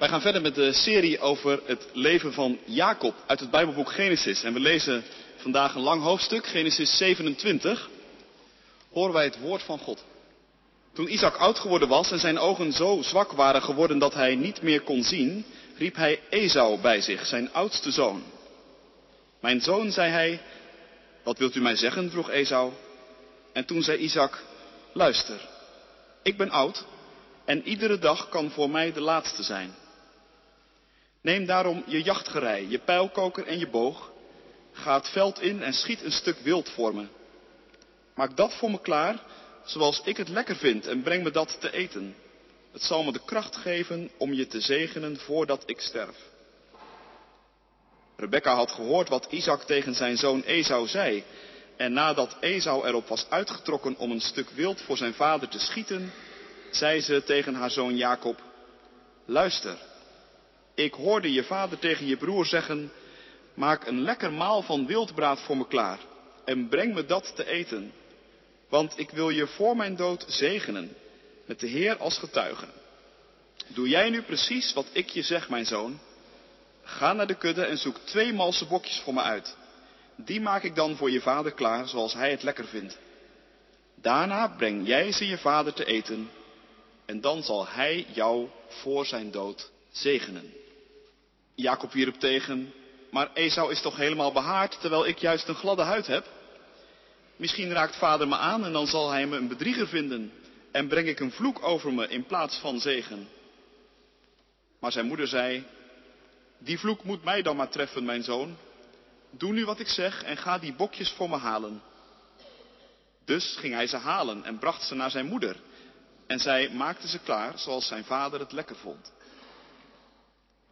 Wij gaan verder met de serie over het leven van Jacob uit het Bijbelboek Genesis. En we lezen vandaag een lang hoofdstuk, Genesis 27. Horen wij het woord van God. Toen Isaac oud geworden was en zijn ogen zo zwak waren geworden dat hij niet meer kon zien, riep hij Esau bij zich, zijn oudste zoon. Mijn zoon, zei hij, wat wilt u mij zeggen? vroeg Esau. En toen zei Isaac, luister, ik ben oud en iedere dag kan voor mij de laatste zijn. Neem daarom je jachtgerei, je pijlkoker en je boog. Ga het veld in en schiet een stuk wild voor me. Maak dat voor me klaar, zoals ik het lekker vind, en breng me dat te eten. Het zal me de kracht geven om je te zegenen voordat ik sterf. Rebecca had gehoord wat Isaac tegen zijn zoon Esau zei. En nadat Esau erop was uitgetrokken om een stuk wild voor zijn vader te schieten, zei ze tegen haar zoon Jacob, luister, ik hoorde je vader tegen je broer zeggen, maak een lekker maal van wildbraad voor me klaar en breng me dat te eten. Want ik wil je voor mijn dood zegenen, met de Heer als getuige. Doe jij nu precies wat ik je zeg, mijn zoon? Ga naar de kudde en zoek twee malse bokjes voor me uit. Die maak ik dan voor je vader klaar, zoals hij het lekker vindt. Daarna breng jij ze je vader te eten, en dan zal hij jou voor zijn dood zegenen. Jacob wierp tegen, maar Esau is toch helemaal behaard, terwijl ik juist een gladde huid heb? Misschien raakt vader me aan en dan zal hij me een bedrieger vinden en breng ik een vloek over me in plaats van zegen. Maar zijn moeder zei, die vloek moet mij dan maar treffen, mijn zoon. Doe nu wat ik zeg en ga die bokjes voor me halen. Dus ging hij ze halen en bracht ze naar zijn moeder. En zij maakte ze klaar zoals zijn vader het lekker vond.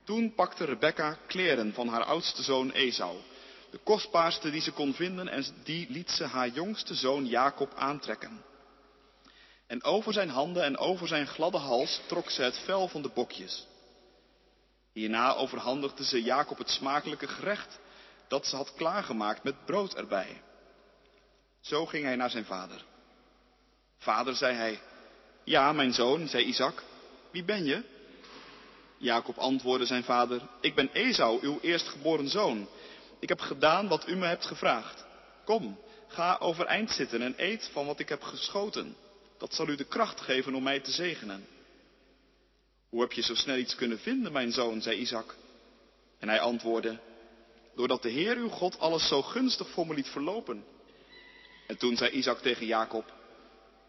Toen pakte Rebecca kleren van haar oudste zoon Esau, de kostbaarste die ze kon vinden, en die liet ze haar jongste zoon Jacob aantrekken. En over zijn handen en over zijn gladde hals trok ze het vel van de bokjes. Hierna overhandigde ze Jacob het smakelijke gerecht dat ze had klaargemaakt met brood erbij. Zo ging hij naar zijn vader. Vader, zei hij, ja, mijn zoon, zei Isaac, wie ben je? Jacob antwoordde zijn vader, ik ben Esau, uw eerstgeboren zoon. Ik heb gedaan wat u me hebt gevraagd. Kom, ga overeind zitten en eet van wat ik heb geschoten. Dat zal u de kracht geven om mij te zegenen. Hoe heb je zo snel iets kunnen vinden, mijn zoon, zei Isaac. En hij antwoordde, doordat de Heer uw God alles zo gunstig voor me liet verlopen. En toen zei Isaac tegen Jacob,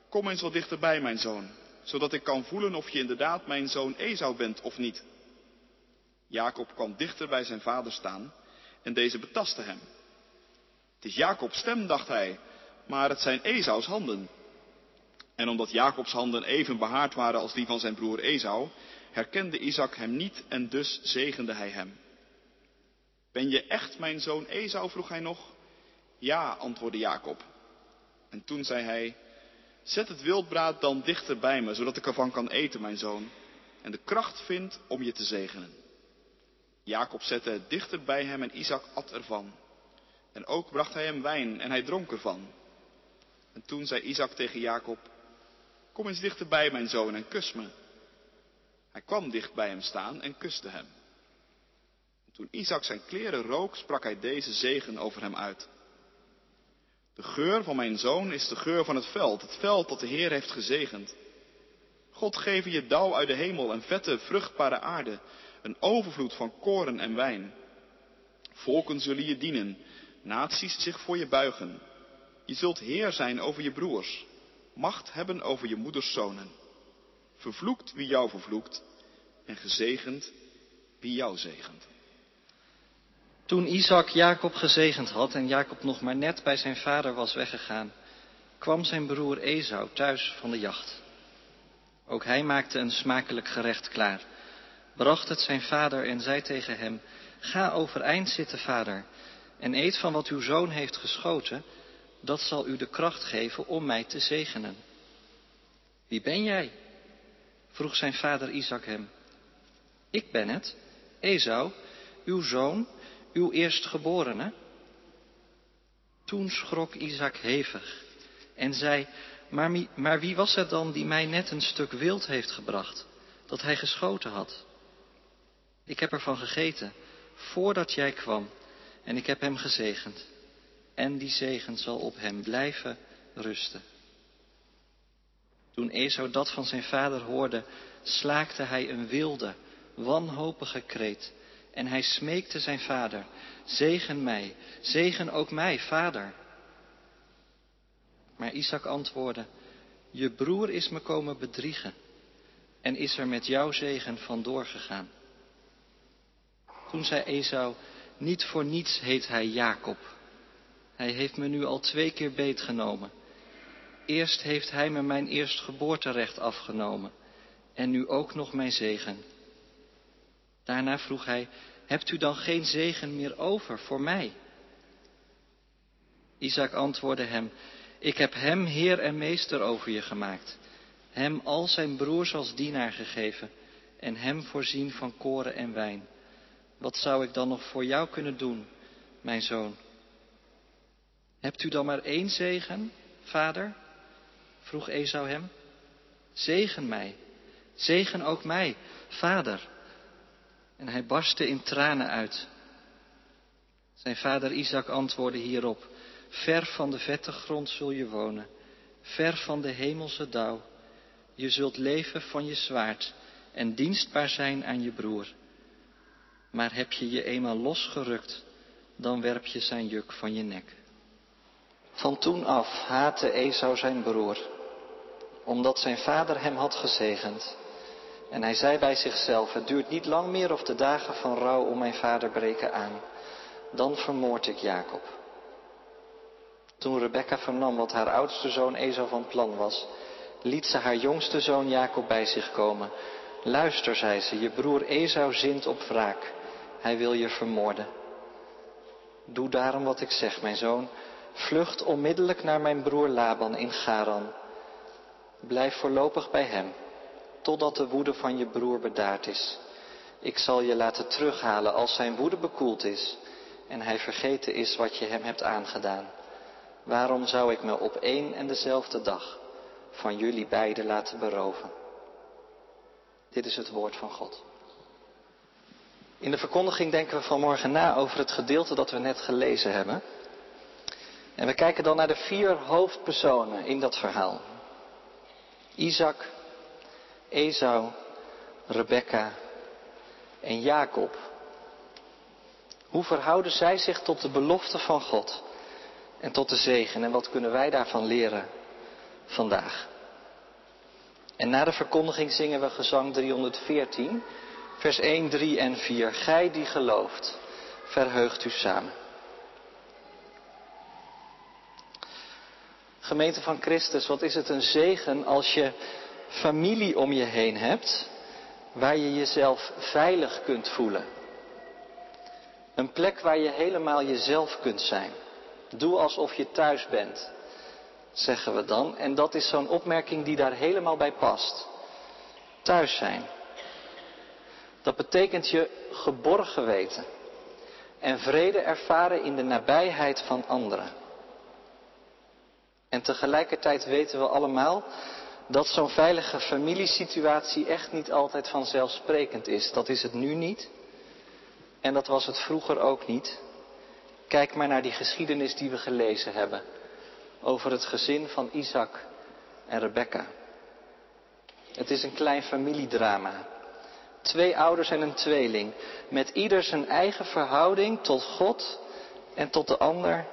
kom eens wat dichterbij, mijn zoon, zodat ik kan voelen of je inderdaad mijn zoon Esau bent of niet. Jacob kwam dichter bij zijn vader staan en deze betastte hem. Het is Jacobs stem, dacht hij, maar het zijn Esaus handen. En omdat Jacobs handen even behaard waren als die van zijn broer Esau, herkende Isaac hem niet en dus zegende hij hem. Ben je echt mijn zoon Esau? vroeg hij nog. Ja, antwoordde Jacob. En toen zei hij, zet het wildbraad dan dichter bij me, zodat ik ervan kan eten, mijn zoon, en de kracht vind om je te zegenen. Jacob zette het dichter bij hem en Isaac at ervan. En ook bracht hij hem wijn en hij dronk ervan. En toen zei Isaac tegen Jacob, kom eens dichterbij, mijn zoon, en kus me. Hij kwam dicht bij hem staan en kuste hem. Toen Isaac zijn kleren rook, sprak hij deze zegen over hem uit. De geur van mijn zoon is de geur van het veld, het veld dat de Heer heeft gezegend. God geven je dauw uit de hemel en vette, vruchtbare aarde, een overvloed van koren en wijn. Volken zullen je dienen, naties zich voor je buigen. Je zult heer zijn over je broers, macht hebben over je moeders zonen. Vervloekt wie jou vervloekt en gezegend wie jou zegent. Toen Isaac Jacob gezegend had en Jacob nog maar net bij zijn vader was weggegaan, kwam zijn broer Esau thuis van de jacht. Ook hij maakte een smakelijk gerecht klaar, bracht het zijn vader en zei tegen hem, ga overeind zitten, vader, en eet van wat uw zoon heeft geschoten, dat zal u de kracht geven om mij te zegenen. Wie ben jij? vroeg zijn vader Isaac hem. Ik ben het, Esau, uw zoon, uw eerstgeborene? Toen schrok Isaac hevig en zei, maar, maar wie was het dan die mij net een stuk wild heeft gebracht, dat hij geschoten had? Ik heb ervan gegeten voordat jij kwam en ik heb hem gezegend. En die zegen zal op hem blijven rusten. Toen Esau dat van zijn vader hoorde, slaakte hij een wilde, wanhopige kreet. En hij smeekte zijn vader, zegen mij, zegen ook mij, vader. Maar Isaac antwoordde, je broer is me komen bedriegen en is er met jouw zegen vandoor gegaan. Toen zei Esau, niet voor niets heet hij Jacob. Hij heeft me nu al twee keer beetgenomen. Eerst heeft hij me mijn eerstgeboorterecht afgenomen en nu ook nog mijn zegen. Daarna vroeg hij, hebt u dan geen zegen meer over voor mij? Isaac antwoordde hem, ik heb hem heer en meester over je gemaakt, hem al zijn broers als dienaar gegeven en hem voorzien van koren en wijn. Wat zou ik dan nog voor jou kunnen doen, mijn zoon? Hebt u dan maar één zegen, vader? vroeg Esau hem. Zegen mij, zegen ook mij, vader. En hij barstte in tranen uit. Zijn vader Isaac antwoordde hierop, ver van de vette grond zul je wonen, ver van de hemelse dauw. Je zult leven van je zwaard en dienstbaar zijn aan je broer. Maar heb je je eenmaal losgerukt, dan werp je zijn juk van je nek. Van toen af haatte Esau zijn broer, omdat zijn vader hem had gezegend. En hij zei bij zichzelf, het duurt niet lang meer of de dagen van rouw om mijn vader breken aan. Dan vermoord ik Jacob. Toen Rebecca vernam wat haar oudste zoon Esau van plan was, liet ze haar jongste zoon Jacob bij zich komen. Luister, zei ze, je broer Esau zint op wraak. Hij wil je vermoorden. Doe daarom wat ik zeg, mijn zoon. Vlucht onmiddellijk naar mijn broer Laban in Garan. Blijf voorlopig bij hem, totdat de woede van je broer bedaard is. Ik zal je laten terughalen als zijn woede bekoeld is en hij vergeten is wat je hem hebt aangedaan. Waarom zou ik me op één en dezelfde dag van jullie beiden laten beroven? Dit is het woord van God. In de verkondiging denken we vanmorgen na over het gedeelte dat we net gelezen hebben. En we kijken dan naar de vier hoofdpersonen in dat verhaal. Isaac, Esau, Rebecca en Jacob. Hoe verhouden zij zich tot de belofte van God en tot de zegen en wat kunnen wij daarvan leren vandaag? En na de verkondiging zingen we gezang 314, vers 1, 3 en 4. Gij die gelooft, verheugt u samen. Gemeente van Christus, wat is het een zegen als je familie om je heen hebt waar je jezelf veilig kunt voelen. Een plek waar je helemaal jezelf kunt zijn. Doe alsof je thuis bent, zeggen we dan. En dat is zo'n opmerking die daar helemaal bij past. Thuis zijn. Dat betekent je geborgen weten en vrede ervaren in de nabijheid van anderen. En tegelijkertijd weten we allemaal dat zo'n veilige familiesituatie echt niet altijd vanzelfsprekend is. Dat is het nu niet. En dat was het vroeger ook niet. Kijk maar naar die geschiedenis die we gelezen hebben. Over het gezin van Isaac en Rebecca. Het is een klein familiedrama. Twee ouders en een tweeling. Met ieder zijn eigen verhouding tot God en tot de ander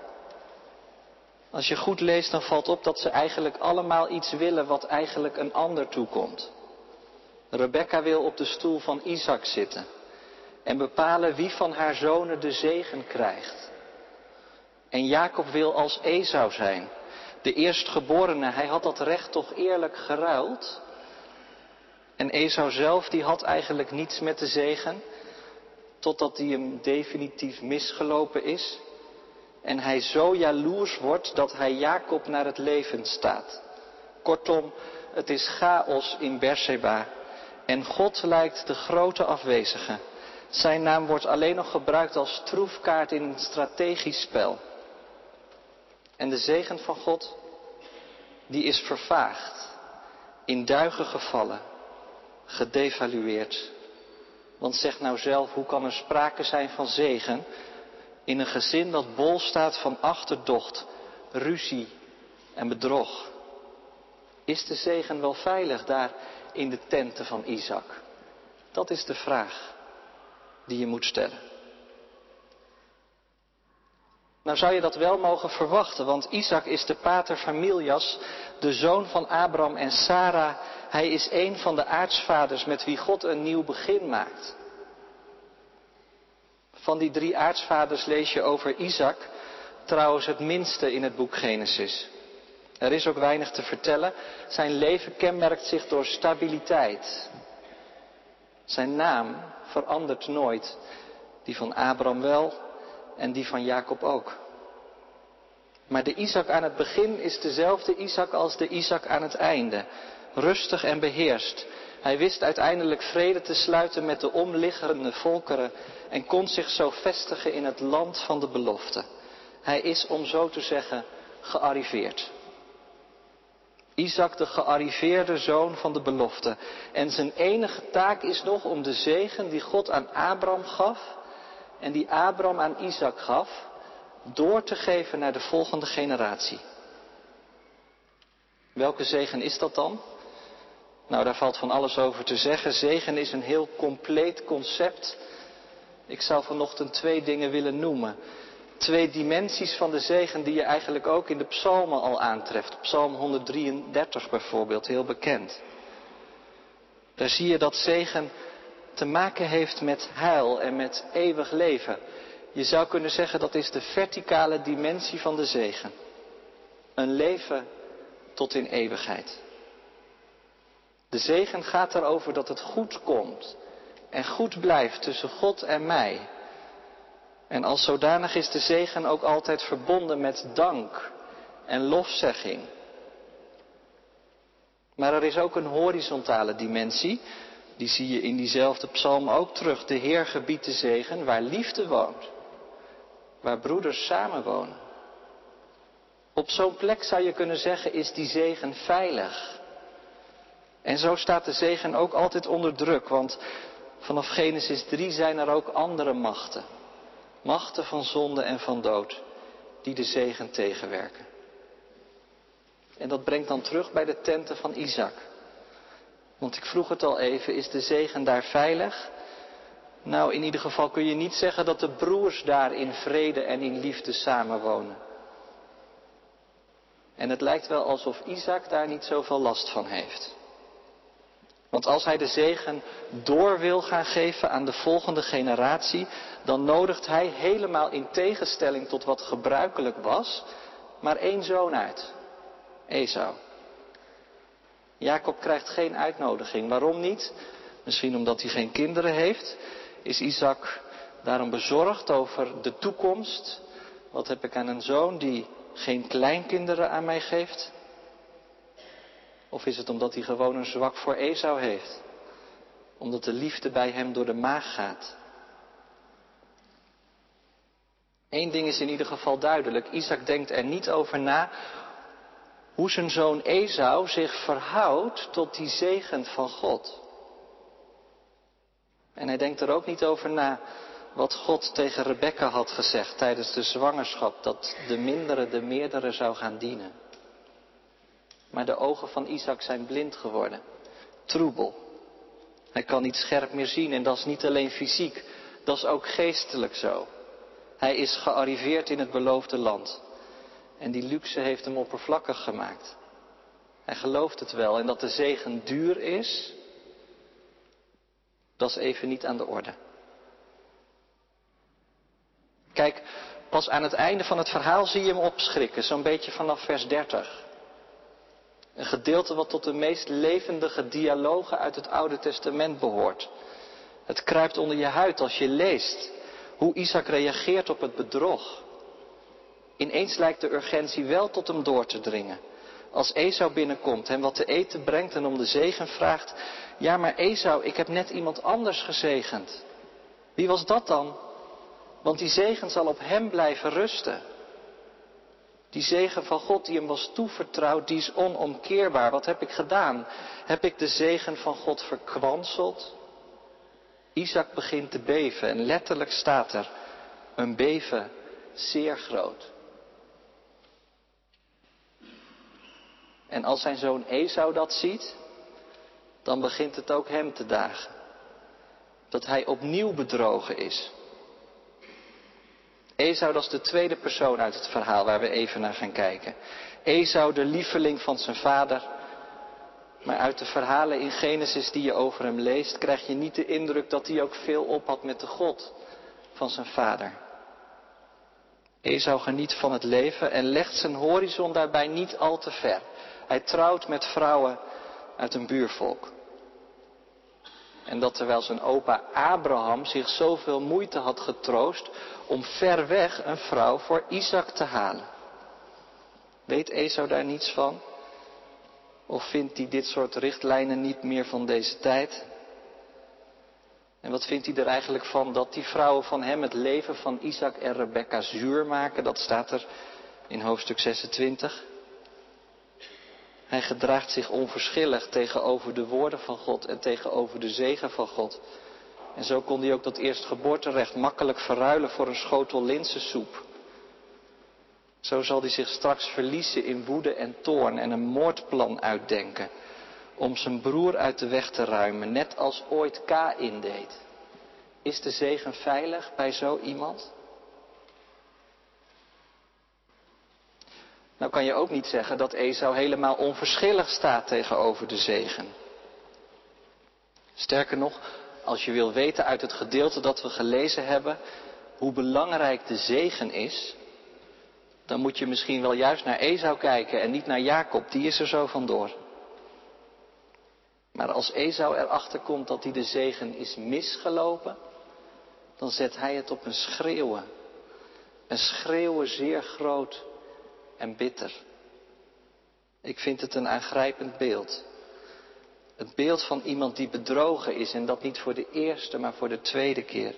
als je goed leest, dan valt op dat ze eigenlijk allemaal iets willen wat eigenlijk een ander toekomt. Rebecca wil op de stoel van Isaac zitten en bepalen wie van haar zonen de zegen krijgt. En Jacob wil als Esau zijn, de eerstgeborene. Hij had dat recht toch eerlijk geruild. En Esau zelf, die had eigenlijk niets met de zegen, totdat hij hem definitief misgelopen is en hij zo jaloers wordt dat hij Jacob naar het leven staat. Kortom, het is chaos in Berseba en God lijkt de grote afwezige. Zijn naam wordt alleen nog gebruikt als troefkaart in een strategisch spel. En de zegen van God, die is vervaagd, in duigen gevallen, gedevalueerd Want zeg nou zelf, hoe kan er sprake zijn van zegen in een gezin dat bol staat van achterdocht, ruzie en bedrog? Is de zegen wel veilig daar in de tenten van Isaac? Dat is de vraag die je moet stellen. Nou zou je dat wel mogen verwachten, want Isaac is de pater familias, de zoon van Abraham en Sarah. Hij is een van de aartsvaders met wie God een nieuw begin maakt. Van die drie aartsvaders lees je over Isaac trouwens het minste in het boek Genesis. Er is ook weinig te vertellen. Zijn leven kenmerkt zich door stabiliteit. Zijn naam verandert nooit. Die van Abraham wel en die van Jacob ook. Maar de Isaac aan het begin is dezelfde Isaac als de Isaac aan het einde. Rustig en beheerst. Hij wist uiteindelijk vrede te sluiten met de omliggende volkeren en kon zich zo vestigen in het land van de belofte. Hij is, om zo te zeggen, gearriveerd. Isaac de gearriveerde zoon van de belofte. En zijn enige taak is nog om de zegen die God aan Abraham gaf en die Abraham aan Isaac gaf, door te geven naar de volgende generatie. Welke zegen is dat dan? Nou, daar valt van alles over te zeggen. Zegen is een heel compleet concept. Ik zou vanochtend twee dingen willen noemen. Twee dimensies van de zegen die je eigenlijk ook in de psalmen al aantreft. Psalm 133 bijvoorbeeld, heel bekend. Daar zie je dat zegen te maken heeft met heil en met eeuwig leven. Je zou kunnen zeggen dat is de verticale dimensie van de zegen. Een leven tot in eeuwigheid. De zegen gaat erover dat het goed komt en goed blijft tussen God en mij. En als zodanig is de zegen ook altijd verbonden met dank en lofzegging. Maar er is ook een horizontale dimensie. Die zie je in diezelfde psalm ook terug. De Heer gebiedt de zegen waar liefde woont. Waar broeders samenwonen. Op zo'n plek zou je kunnen zeggen is die zegen veilig. En zo staat de zegen ook altijd onder druk, want vanaf Genesis 3 zijn er ook andere machten. Machten van zonde en van dood, die de zegen tegenwerken. En dat brengt dan terug bij de tenten van Isaac. Want ik vroeg het al even, is de zegen daar veilig? Nou, in ieder geval kun je niet zeggen dat de broers daar in vrede en in liefde samenwonen. En het lijkt wel alsof Isaac daar niet zoveel last van heeft. Want als hij de zegen door wil gaan geven aan de volgende generatie, dan nodigt hij helemaal in tegenstelling tot wat gebruikelijk was, maar één zoon uit, Esau. Jacob krijgt geen uitnodiging. Waarom niet? Misschien omdat hij geen kinderen heeft. Is Isaac daarom bezorgd over de toekomst? Wat heb ik aan een zoon die geen kleinkinderen aan mij geeft? Of is het omdat hij gewoon een zwak voor Esau heeft? Omdat de liefde bij hem door de maag gaat? Eén ding is in ieder geval duidelijk. Isaac denkt er niet over na hoe zijn zoon Esau zich verhoudt tot die zegen van God. En hij denkt er ook niet over na wat God tegen Rebecca had gezegd tijdens de zwangerschap, dat de mindere de meerdere zou gaan dienen. Maar de ogen van Isaac zijn blind geworden, troebel. Hij kan niet scherp meer zien en dat is niet alleen fysiek, dat is ook geestelijk zo. Hij is gearriveerd in het beloofde land. En die luxe heeft hem oppervlakkig gemaakt. Hij gelooft het wel. En dat de zegen duur is, dat is even niet aan de orde. Kijk, pas aan het einde van het verhaal zie je hem opschrikken, zo'n beetje vanaf vers 30. Een gedeelte wat tot de meest levendige dialogen uit het Oude Testament behoort. Het kruipt onder je huid als je leest hoe Isaac reageert op het bedrog. Ineens lijkt de urgentie wel tot hem door te dringen. Als Esau binnenkomt, hem wat te eten brengt en om de zegen vraagt. Ja, maar Esau, ik heb net iemand anders gezegend. Wie was dat dan? Want die zegen zal op hem blijven rusten. Die zegen van God die hem was toevertrouwd, die is onomkeerbaar. Wat heb ik gedaan? Heb ik de zegen van God verkwanseld? Isaac begint te beven en letterlijk staat er een beven zeer groot. En als zijn zoon Esau dat ziet, dan begint het ook hem te dagen. Dat hij opnieuw bedrogen is. Esau, dat is de tweede persoon uit het verhaal waar we even naar gaan kijken. Esau, de lieveling van zijn vader. Maar uit de verhalen in Genesis die je over hem leest, krijg je niet de indruk dat hij ook veel op had met de God van zijn vader. Esau geniet van het leven en legt zijn horizon daarbij niet al te ver. Hij trouwt met vrouwen uit een buurvolk. En dat terwijl zijn opa Abraham zich zoveel moeite had getroost om ver weg een vrouw voor Isaac te halen. Weet Esau daar niets van? Of vindt hij dit soort richtlijnen niet meer van deze tijd? En wat vindt hij er eigenlijk van dat die vrouwen van hem het leven van Isaac en Rebecca zuur maken? Dat staat er in hoofdstuk 26. Hij gedraagt zich onverschillig tegenover de woorden van God en tegenover de zegen van God. En zo kon hij ook dat eerstgeboorterecht makkelijk verruilen voor een schotel linzensoep. Zo zal hij zich straks verliezen in woede en toorn en een moordplan uitdenken. Om zijn broer uit de weg te ruimen, net als ooit Kain deed. Is de zegen veilig bij zo iemand? Nou kan je ook niet zeggen dat Esau helemaal onverschillig staat tegenover de zegen. Sterker nog, als je wil weten uit het gedeelte dat we gelezen hebben hoe belangrijk de zegen is, dan moet je misschien wel juist naar Esau kijken en niet naar Jacob, die is er zo vandoor. Maar als Esau erachter komt dat hij de zegen is misgelopen, dan zet hij het op een schreeuwen. Een schreeuwen zeer groot en bitter. Ik vind het een aangrijpend beeld. Het beeld van iemand die bedrogen is en dat niet voor de eerste, maar voor de tweede keer.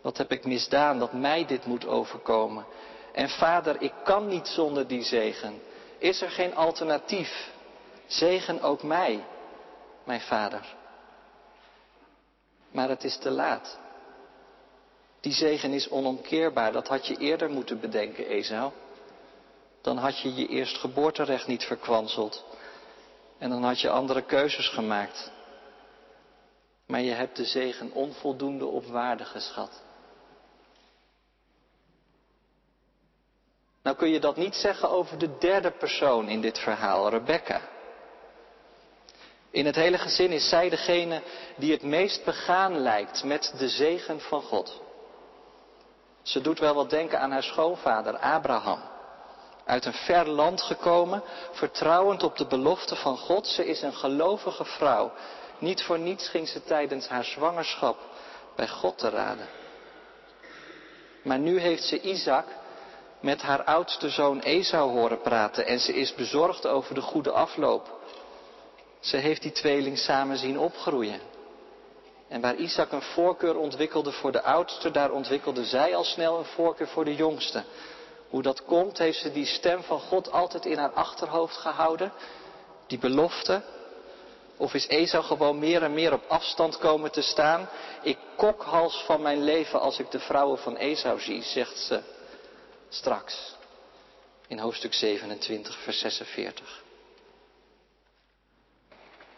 Wat heb ik misdaan dat mij dit moet overkomen? En vader, ik kan niet zonder die zegen. Is er geen alternatief? Zegen ook mij, mijn vader. Maar het is te laat. Die zegen is onomkeerbaar. Dat had je eerder moeten bedenken, Esau. Dan had je je eerstgeboorterecht niet verkwanseld. En dan had je andere keuzes gemaakt. Maar je hebt de zegen onvoldoende op waarde geschat. Nou kun je dat niet zeggen over de derde persoon in dit verhaal, Rebecca. In het hele gezin is zij degene die het meest begaan lijkt met de zegen van God. Ze doet wel wat denken aan haar schoonvader Abraham. Uit een ver land gekomen, vertrouwend op de belofte van God. Ze is een gelovige vrouw. Niet voor niets ging ze tijdens haar zwangerschap bij God te raden. Maar nu heeft ze Isaac met haar oudste zoon Esau horen praten en ze is bezorgd over de goede afloop. Ze heeft die tweeling samen zien opgroeien. En waar Isaac een voorkeur ontwikkelde voor de oudste, daar ontwikkelde zij al snel een voorkeur voor de jongste. Hoe dat komt, heeft ze die stem van God altijd in haar achterhoofd gehouden. Die belofte. Of is Esau gewoon meer en meer op afstand komen te staan? Ik kokhals van mijn leven als ik de vrouwen van Esau zie, zegt ze straks. In hoofdstuk 27, vers 46.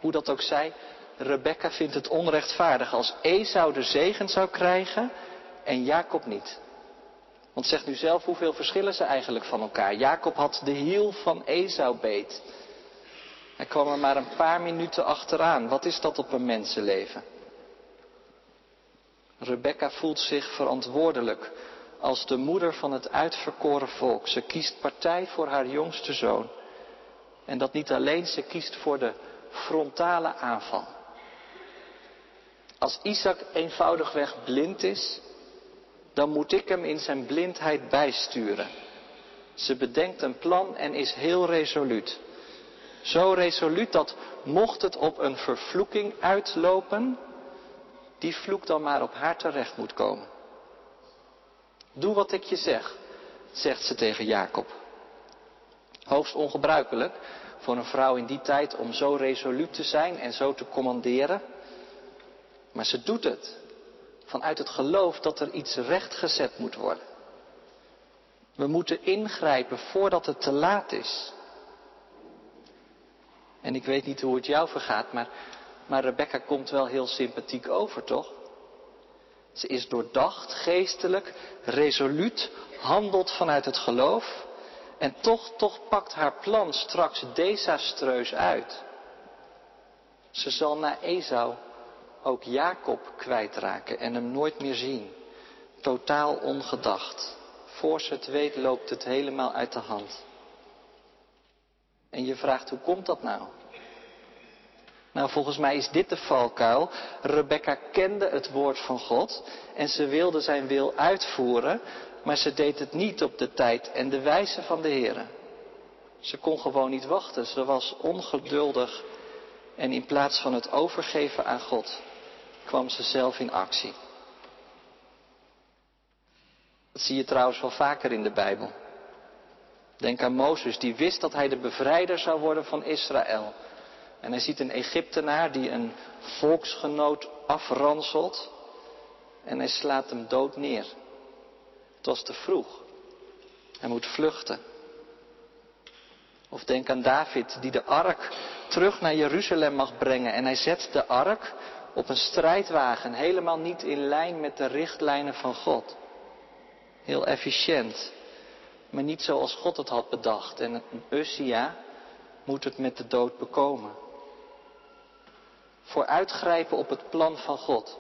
Hoe dat ook zij, Rebecca vindt het onrechtvaardig als Esau de zegen zou krijgen en Jacob niet. Want zeg nu zelf, hoeveel verschillen ze eigenlijk van elkaar? Jacob had de hiel van Esau beet. Hij kwam er maar een paar minuten achteraan. Wat is dat op een mensenleven? Rebecca voelt zich verantwoordelijk als de moeder van het uitverkoren volk. Ze kiest partij voor haar jongste zoon. En dat niet alleen, ze kiest voor de frontale aanval. Als Isaac eenvoudigweg blind is, dan moet ik hem in zijn blindheid bijsturen. Ze bedenkt een plan en is heel resoluut. Zo resoluut dat mocht het op een vervloeking uitlopen, die vloek dan maar op haar terecht moet komen. Doe wat ik je zeg, zegt ze tegen Jacob. Hoogst ongebruikelijk voor een vrouw in die tijd om zo resoluut te zijn en zo te commanderen. Maar ze doet het vanuit het geloof dat er iets rechtgezet moet worden. We moeten ingrijpen voordat het te laat is. En ik weet niet hoe het jou vergaat, maar, maar Rebecca komt wel heel sympathiek over, toch? Ze is doordacht, geestelijk, resoluut, handelt vanuit het geloof. En toch, toch pakt haar plan straks desastreus uit. Ze zal na Esau ook Jacob kwijtraken en hem nooit meer zien. Totaal ongedacht. Voor ze het weet loopt het helemaal uit de hand. En je vraagt hoe komt dat nou? Nou, volgens mij is dit de valkuil. Rebecca kende het woord van God en ze wilde zijn wil uitvoeren, maar ze deed het niet op de tijd en de wijze van de Heer. Ze kon gewoon niet wachten. Ze was ongeduldig en in plaats van het overgeven aan God, kwam ze zelf in actie. Dat zie je trouwens wel vaker in de Bijbel. Denk aan Mozes, die wist dat hij de bevrijder zou worden van Israël. En hij ziet een Egyptenaar die een volksgenoot afranselt. En hij slaat hem dood neer. Het was te vroeg. Hij moet vluchten. Of denk aan David die de ark terug naar Jeruzalem mag brengen. En hij zet de ark op een strijdwagen, helemaal niet in lijn met de richtlijnen van God. Heel efficiënt, maar niet zoals God het had bedacht. En Ussia moet het met de dood bekomen. Voor uitgrijpen op het plan van God.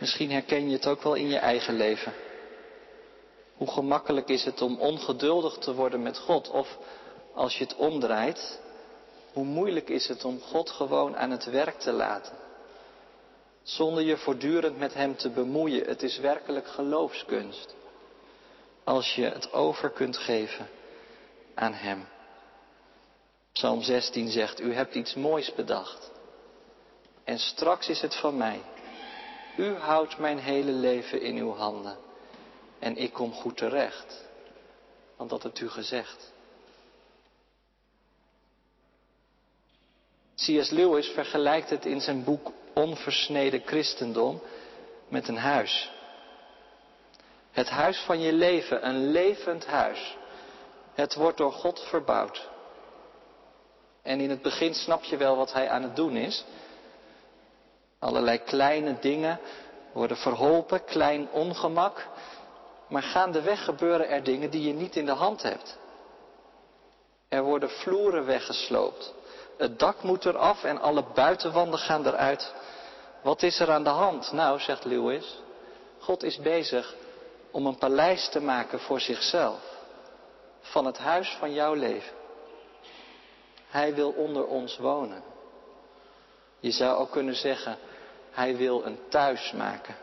Misschien herken je het ook wel in je eigen leven. Hoe gemakkelijk is het om ongeduldig te worden met God? Of als je het omdraait, hoe moeilijk is het om God gewoon aan het werk te laten? Zonder je voortdurend met Hem te bemoeien. Het is werkelijk geloofskunst. Als je het over kunt geven aan Hem. Psalm 16 zegt, u hebt iets moois bedacht. En straks is het van mij. U houdt mijn hele leven in uw handen. En ik kom goed terecht. Want dat hebt u gezegd. C.S. Lewis vergelijkt het in zijn boek Onversneden Christendom met een huis. Het huis van je leven, een levend huis. Het wordt door God verbouwd. En in het begin snap je wel wat hij aan het doen is. Allerlei kleine dingen worden verholpen, klein ongemak. Maar gaandeweg gebeuren er dingen die je niet in de hand hebt. Er worden vloeren weggesloopt. Het dak moet eraf en alle buitenwanden gaan eruit. Wat is er aan de hand? Nou, zegt Lewis, God is bezig om een paleis te maken voor zichzelf. Van het huis van jouw leven. Hij wil onder ons wonen. Je zou ook kunnen zeggen, hij wil een thuis maken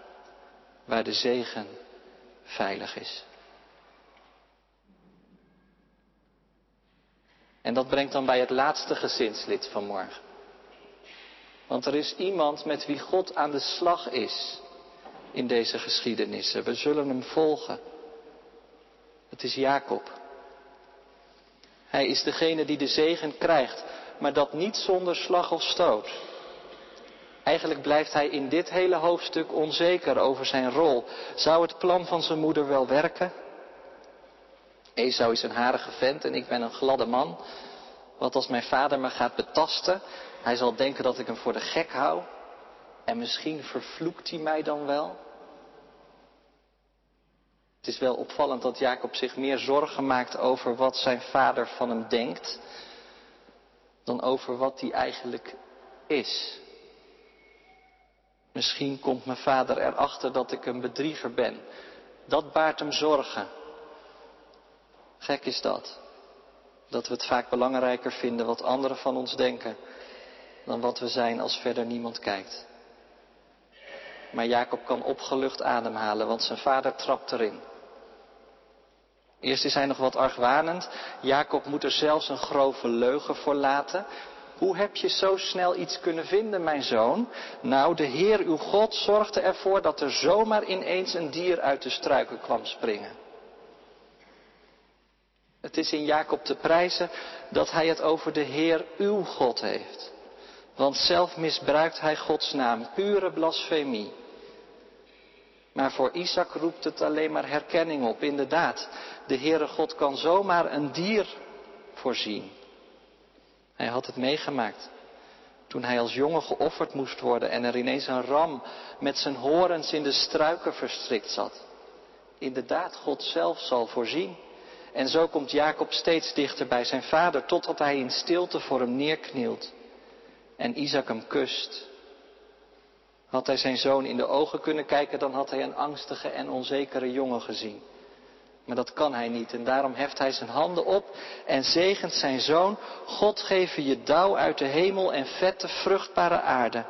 waar de zegen veilig is. En dat brengt dan bij het laatste gezinslid van morgen. Want er is iemand met wie God aan de slag is in deze geschiedenissen. We zullen hem volgen. Het is Jacob. Hij is degene die de zegen krijgt, maar dat niet zonder slag of stoot. Eigenlijk blijft hij in dit hele hoofdstuk onzeker over zijn rol. Zou het plan van zijn moeder wel werken? Esau is een harige vent en ik ben een gladde man. Wat als mijn vader me gaat betasten? Hij zal denken dat ik hem voor de gek hou. En misschien vervloekt hij mij dan wel. Het is wel opvallend dat Jacob zich meer zorgen maakt over wat zijn vader van hem denkt, dan over wat hij eigenlijk is. Misschien komt mijn vader erachter dat ik een bedrieger ben. Dat baart hem zorgen. Gek is dat. Dat we het vaak belangrijker vinden wat anderen van ons denken dan wat we zijn als verder niemand kijkt. Maar Jacob kan opgelucht ademhalen, want zijn vader trapt erin. Eerst is hij nog wat argwanend. Jacob moet er zelfs een grove leugen voor laten. Hoe heb je zo snel iets kunnen vinden, mijn zoon? Nou, de Heer uw God zorgde ervoor dat er zomaar ineens een dier uit de struiken kwam springen. Het is in Jacob te prijzen dat hij het over de Heer uw God heeft. Want zelf misbruikt hij Gods naam, pure blasfemie. Maar voor Isaac roept het alleen maar herkenning op. Inderdaad, de Heere God kan zomaar een dier voorzien. Hij had het meegemaakt. Toen hij als jongen geofferd moest worden en er ineens een ram met zijn horens in de struiken verstrikt zat. Inderdaad, God zelf zal voorzien. En zo komt Jacob steeds dichter bij zijn vader, totdat hij in stilte voor hem neerknielt en Isaac hem kust. Had hij zijn zoon in de ogen kunnen kijken, dan had hij een angstige en onzekere jongen gezien. Maar dat kan hij niet en daarom heft hij zijn handen op en zegent zijn zoon. God geven je dauw uit de hemel en vette, vruchtbare aarde.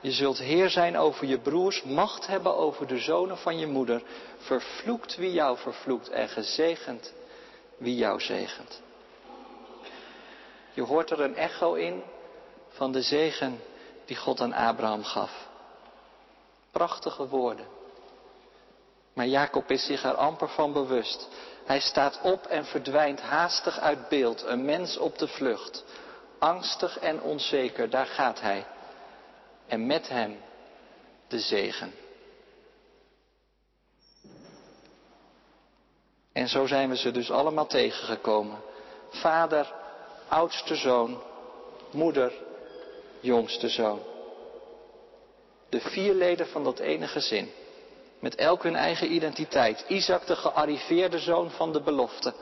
Je zult heer zijn over je broers, macht hebben over de zonen van je moeder. Vervloekt wie jou vervloekt en gezegend wie jou zegent. Je hoort er een echo in van de zegen die God aan Abraham gaf. Prachtige woorden. Maar Jacob is zich er amper van bewust. Hij staat op en verdwijnt haastig uit beeld, een mens op de vlucht. Angstig en onzeker, daar gaat hij. En met hem de zegen. En zo zijn we ze dus allemaal tegengekomen. Vader, oudste zoon, moeder, jongste zoon. De vier leden van dat ene gezin. Met elk hun eigen identiteit. Isaac de gearriveerde zoon van de belofte.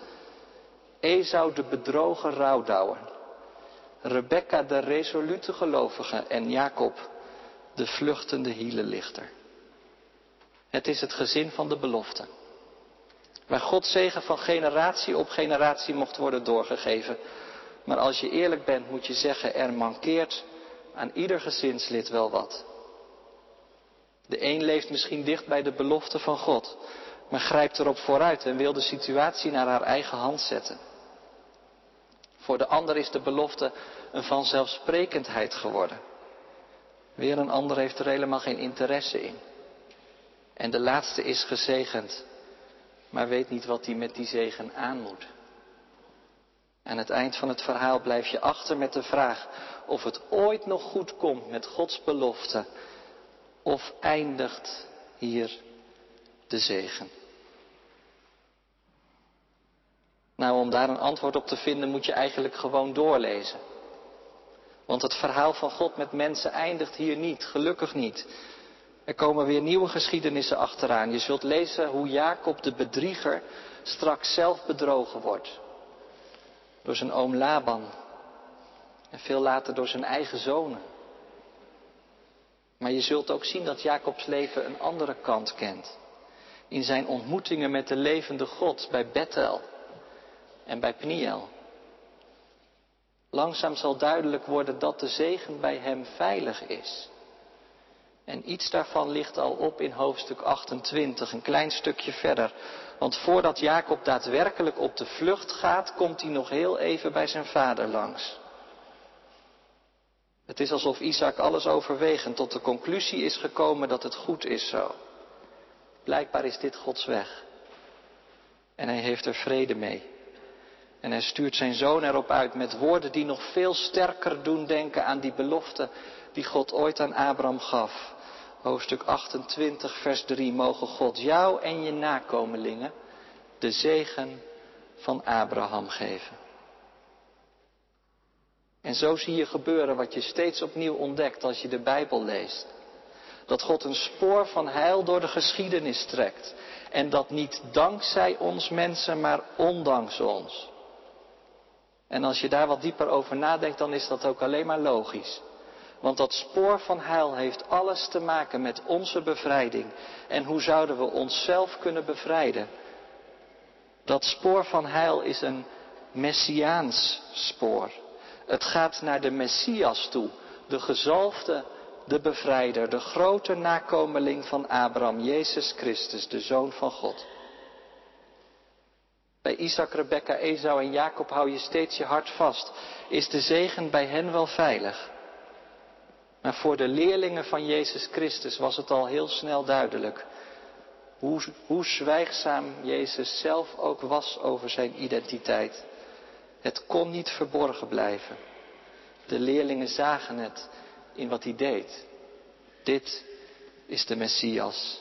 Esau de bedrogen rouwdouwer. Rebecca de resolute gelovige en Jacob de vluchtende hielenlichter. Het is het gezin van de belofte. Waar Gods zegen van generatie op generatie mocht worden doorgegeven. Maar als je eerlijk bent moet je zeggen er mankeert aan ieder gezinslid wel wat. De een leeft misschien dicht bij de belofte van God, maar grijpt erop vooruit en wil de situatie naar haar eigen hand zetten. Voor de ander is de belofte een vanzelfsprekendheid geworden. Weer een ander heeft er helemaal geen interesse in. En de laatste is gezegend, maar weet niet wat hij met die zegen aan moet. Aan het eind van het verhaal blijf je achter met de vraag of het ooit nog goed komt met Gods belofte of eindigt hier de zegen? Nou, om daar een antwoord op te vinden moet je eigenlijk gewoon doorlezen. Want het verhaal van God met mensen eindigt hier niet, gelukkig niet. Er komen weer nieuwe geschiedenissen achteraan. Je zult lezen hoe Jacob de bedrieger straks zelf bedrogen wordt. Door zijn oom Laban. En veel later door zijn eigen zonen. Maar je zult ook zien dat Jacobs leven een andere kant kent. In zijn ontmoetingen met de levende God bij Bethel en bij Pniel. Langzaam zal duidelijk worden dat de zegen bij hem veilig is. En iets daarvan ligt al op in hoofdstuk 28, een klein stukje verder. Want voordat Jacob daadwerkelijk op de vlucht gaat, komt hij nog heel even bij zijn vader langs. Het is alsof Isaac alles overwegend tot de conclusie is gekomen dat het goed is zo. Blijkbaar is dit Gods weg. En hij heeft er vrede mee. En hij stuurt zijn zoon erop uit met woorden die nog veel sterker doen denken aan die belofte die God ooit aan Abraham gaf. Hoofdstuk 28, vers 3. Mogen God jou en je nakomelingen de zegen van Abraham geven. En zo zie je gebeuren wat je steeds opnieuw ontdekt als je de Bijbel leest. Dat God een spoor van heil door de geschiedenis trekt. En dat niet dankzij ons mensen, maar ondanks ons. En als je daar wat dieper over nadenkt, dan is dat ook alleen maar logisch. Want dat spoor van heil heeft alles te maken met onze bevrijding. En hoe zouden we onszelf kunnen bevrijden? Dat spoor van heil is een messiaans spoor. Het gaat naar de Messias toe, de gezalfde, de bevrijder, de grote nakomeling van Abraham, Jezus Christus, de Zoon van God. Bij Isaac, Rebecca, Esau en Jacob hou je steeds je hart vast. Is de zegen bij hen wel veilig? Maar voor de leerlingen van Jezus Christus was het al heel snel duidelijk hoe, hoe zwijgzaam Jezus zelf ook was over zijn identiteit. Het kon niet verborgen blijven. De leerlingen zagen het in wat hij deed. Dit is de Messias.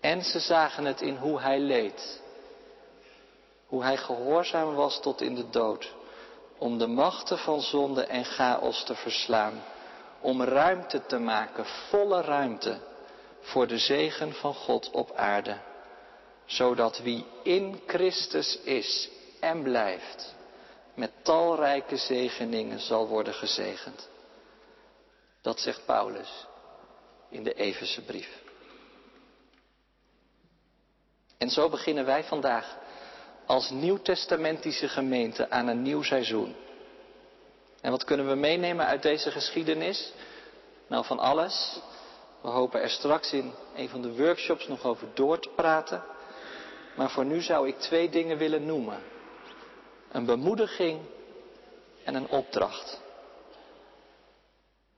En ze zagen het in hoe hij leed. Hoe hij gehoorzaam was tot in de dood. Om de machten van zonde en chaos te verslaan. Om ruimte te maken, volle ruimte, voor de zegen van God op aarde. Zodat wie in Christus is en blijft, met talrijke zegeningen zal worden gezegend. Dat zegt Paulus in de Everse brief. En zo beginnen wij vandaag als nieuwtestamentische gemeente aan een nieuw seizoen. En wat kunnen we meenemen uit deze geschiedenis? Nou, van alles. We hopen er straks in een van de workshops nog over door te praten. Maar voor nu zou ik twee dingen willen noemen. Een bemoediging en een opdracht.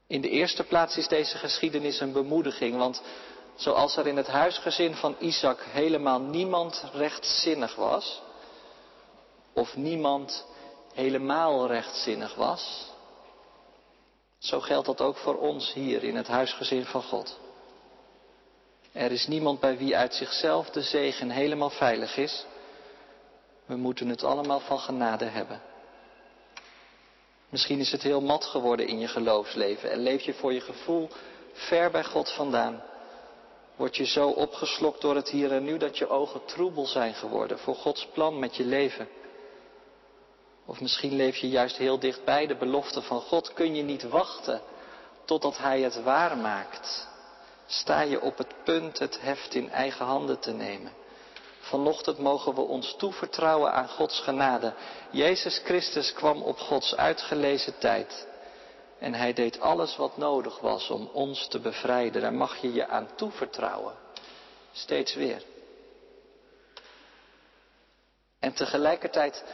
In de eerste plaats is deze geschiedenis een bemoediging, want zoals er in het huisgezin van Isaac helemaal niemand rechtzinnig was, of niemand helemaal rechtzinnig was, zo geldt dat ook voor ons hier in het huisgezin van God. Er is niemand bij wie uit zichzelf de zegen helemaal veilig is. We moeten het allemaal van genade hebben. Misschien is het heel mat geworden in je geloofsleven en leef je voor je gevoel ver bij God vandaan. Word je zo opgeslokt door het hier en nu dat je ogen troebel zijn geworden voor Gods plan met je leven. Of misschien leef je juist heel dicht bij de belofte van God. Kun je niet wachten totdat Hij het waar maakt. Sta je op het punt het heft in eigen handen te nemen. Vanochtend mogen we ons toevertrouwen aan Gods genade. Jezus Christus kwam op Gods uitgelezen tijd. En hij deed alles wat nodig was om ons te bevrijden. Daar mag je je aan toevertrouwen. Steeds weer. En tegelijkertijd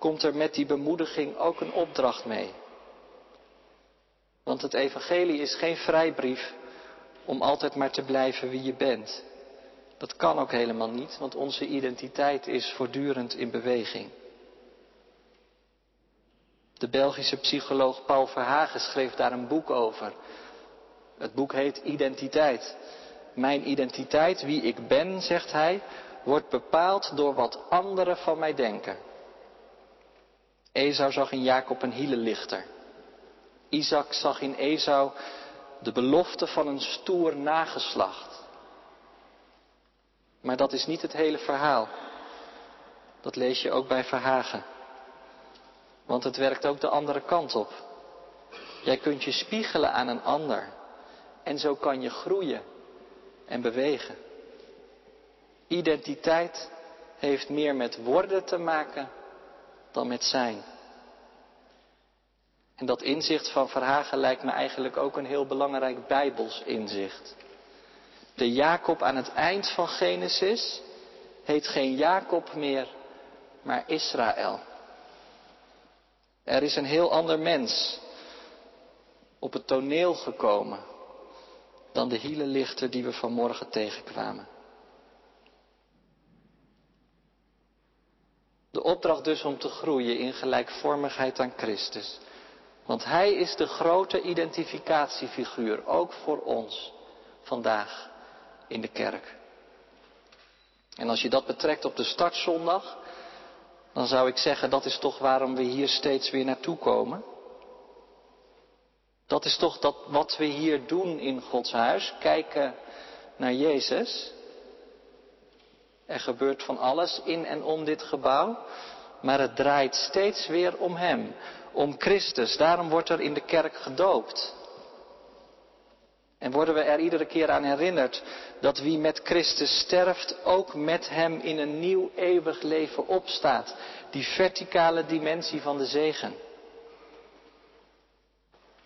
komt er met die bemoediging ook een opdracht mee. Want het evangelie is geen vrijbrief om altijd maar te blijven wie je bent. Dat kan ook helemaal niet, want onze identiteit is voortdurend in beweging. De Belgische psycholoog Paul Verhagen schreef daar een boek over. Het boek heet Identiteit. Mijn identiteit, wie ik ben, zegt hij, wordt bepaald door wat anderen van mij denken. Esau zag in Jacob een hielenlichter. Isaac zag in Esau de belofte van een stoer nageslacht. Maar dat is niet het hele verhaal. Dat lees je ook bij Verhagen. Want het werkt ook de andere kant op. Jij kunt je spiegelen aan een ander. En zo kan je groeien en bewegen. Identiteit heeft meer met worden te maken dan met zijn. En dat inzicht van Verhagen lijkt me eigenlijk ook een heel belangrijk Bijbels inzicht. De Jacob aan het eind van Genesis heet geen Jacob meer, maar Israël. Er is een heel ander mens op het toneel gekomen dan de hielenlichter die we vanmorgen tegenkwamen. De opdracht dus om te groeien in gelijkvormigheid aan Christus. Want Hij is de grote identificatiefiguur, ook voor ons vandaag in de kerk. En als je dat betrekt op de startzondag, dan zou ik zeggen dat is toch waarom we hier steeds weer naartoe komen. Dat is toch dat wat we hier doen in Gods huis, kijken naar Jezus. Er gebeurt van alles in en om dit gebouw, maar het draait steeds weer om Hem, om Christus. Daarom wordt er in de kerk gedoopt. En worden we er iedere keer aan herinnerd dat wie met Christus sterft, ook met Hem in een nieuw eeuwig leven opstaat. Die verticale dimensie van de zegen.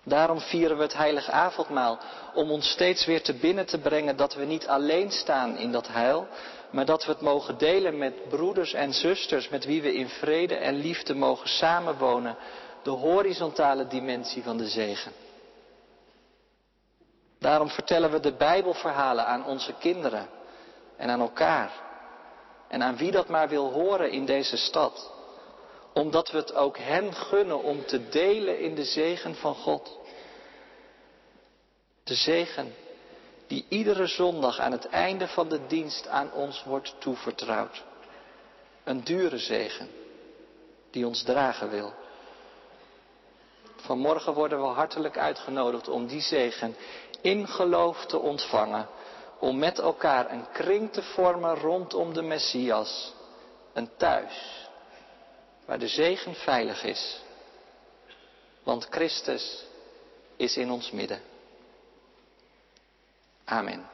Daarom vieren we het heilige avondmaal, om ons steeds weer te binnen te brengen dat we niet alleen staan in dat heil, maar dat we het mogen delen met broeders en zusters met wie we in vrede en liefde mogen samenwonen, de horizontale dimensie van de zegen. Daarom vertellen we de Bijbelverhalen aan onze kinderen en aan elkaar. En aan wie dat maar wil horen in deze stad. Omdat we het ook hen gunnen om te delen in de zegen van God. De zegen die iedere zondag aan het einde van de dienst aan ons wordt toevertrouwd. Een dure zegen die ons dragen wil. Vanmorgen worden we hartelijk uitgenodigd om die zegen in geloof te ontvangen. Om met elkaar een kring te vormen rondom de Messias. Een thuis waar de zegen veilig is. Want Christus is in ons midden. Amen.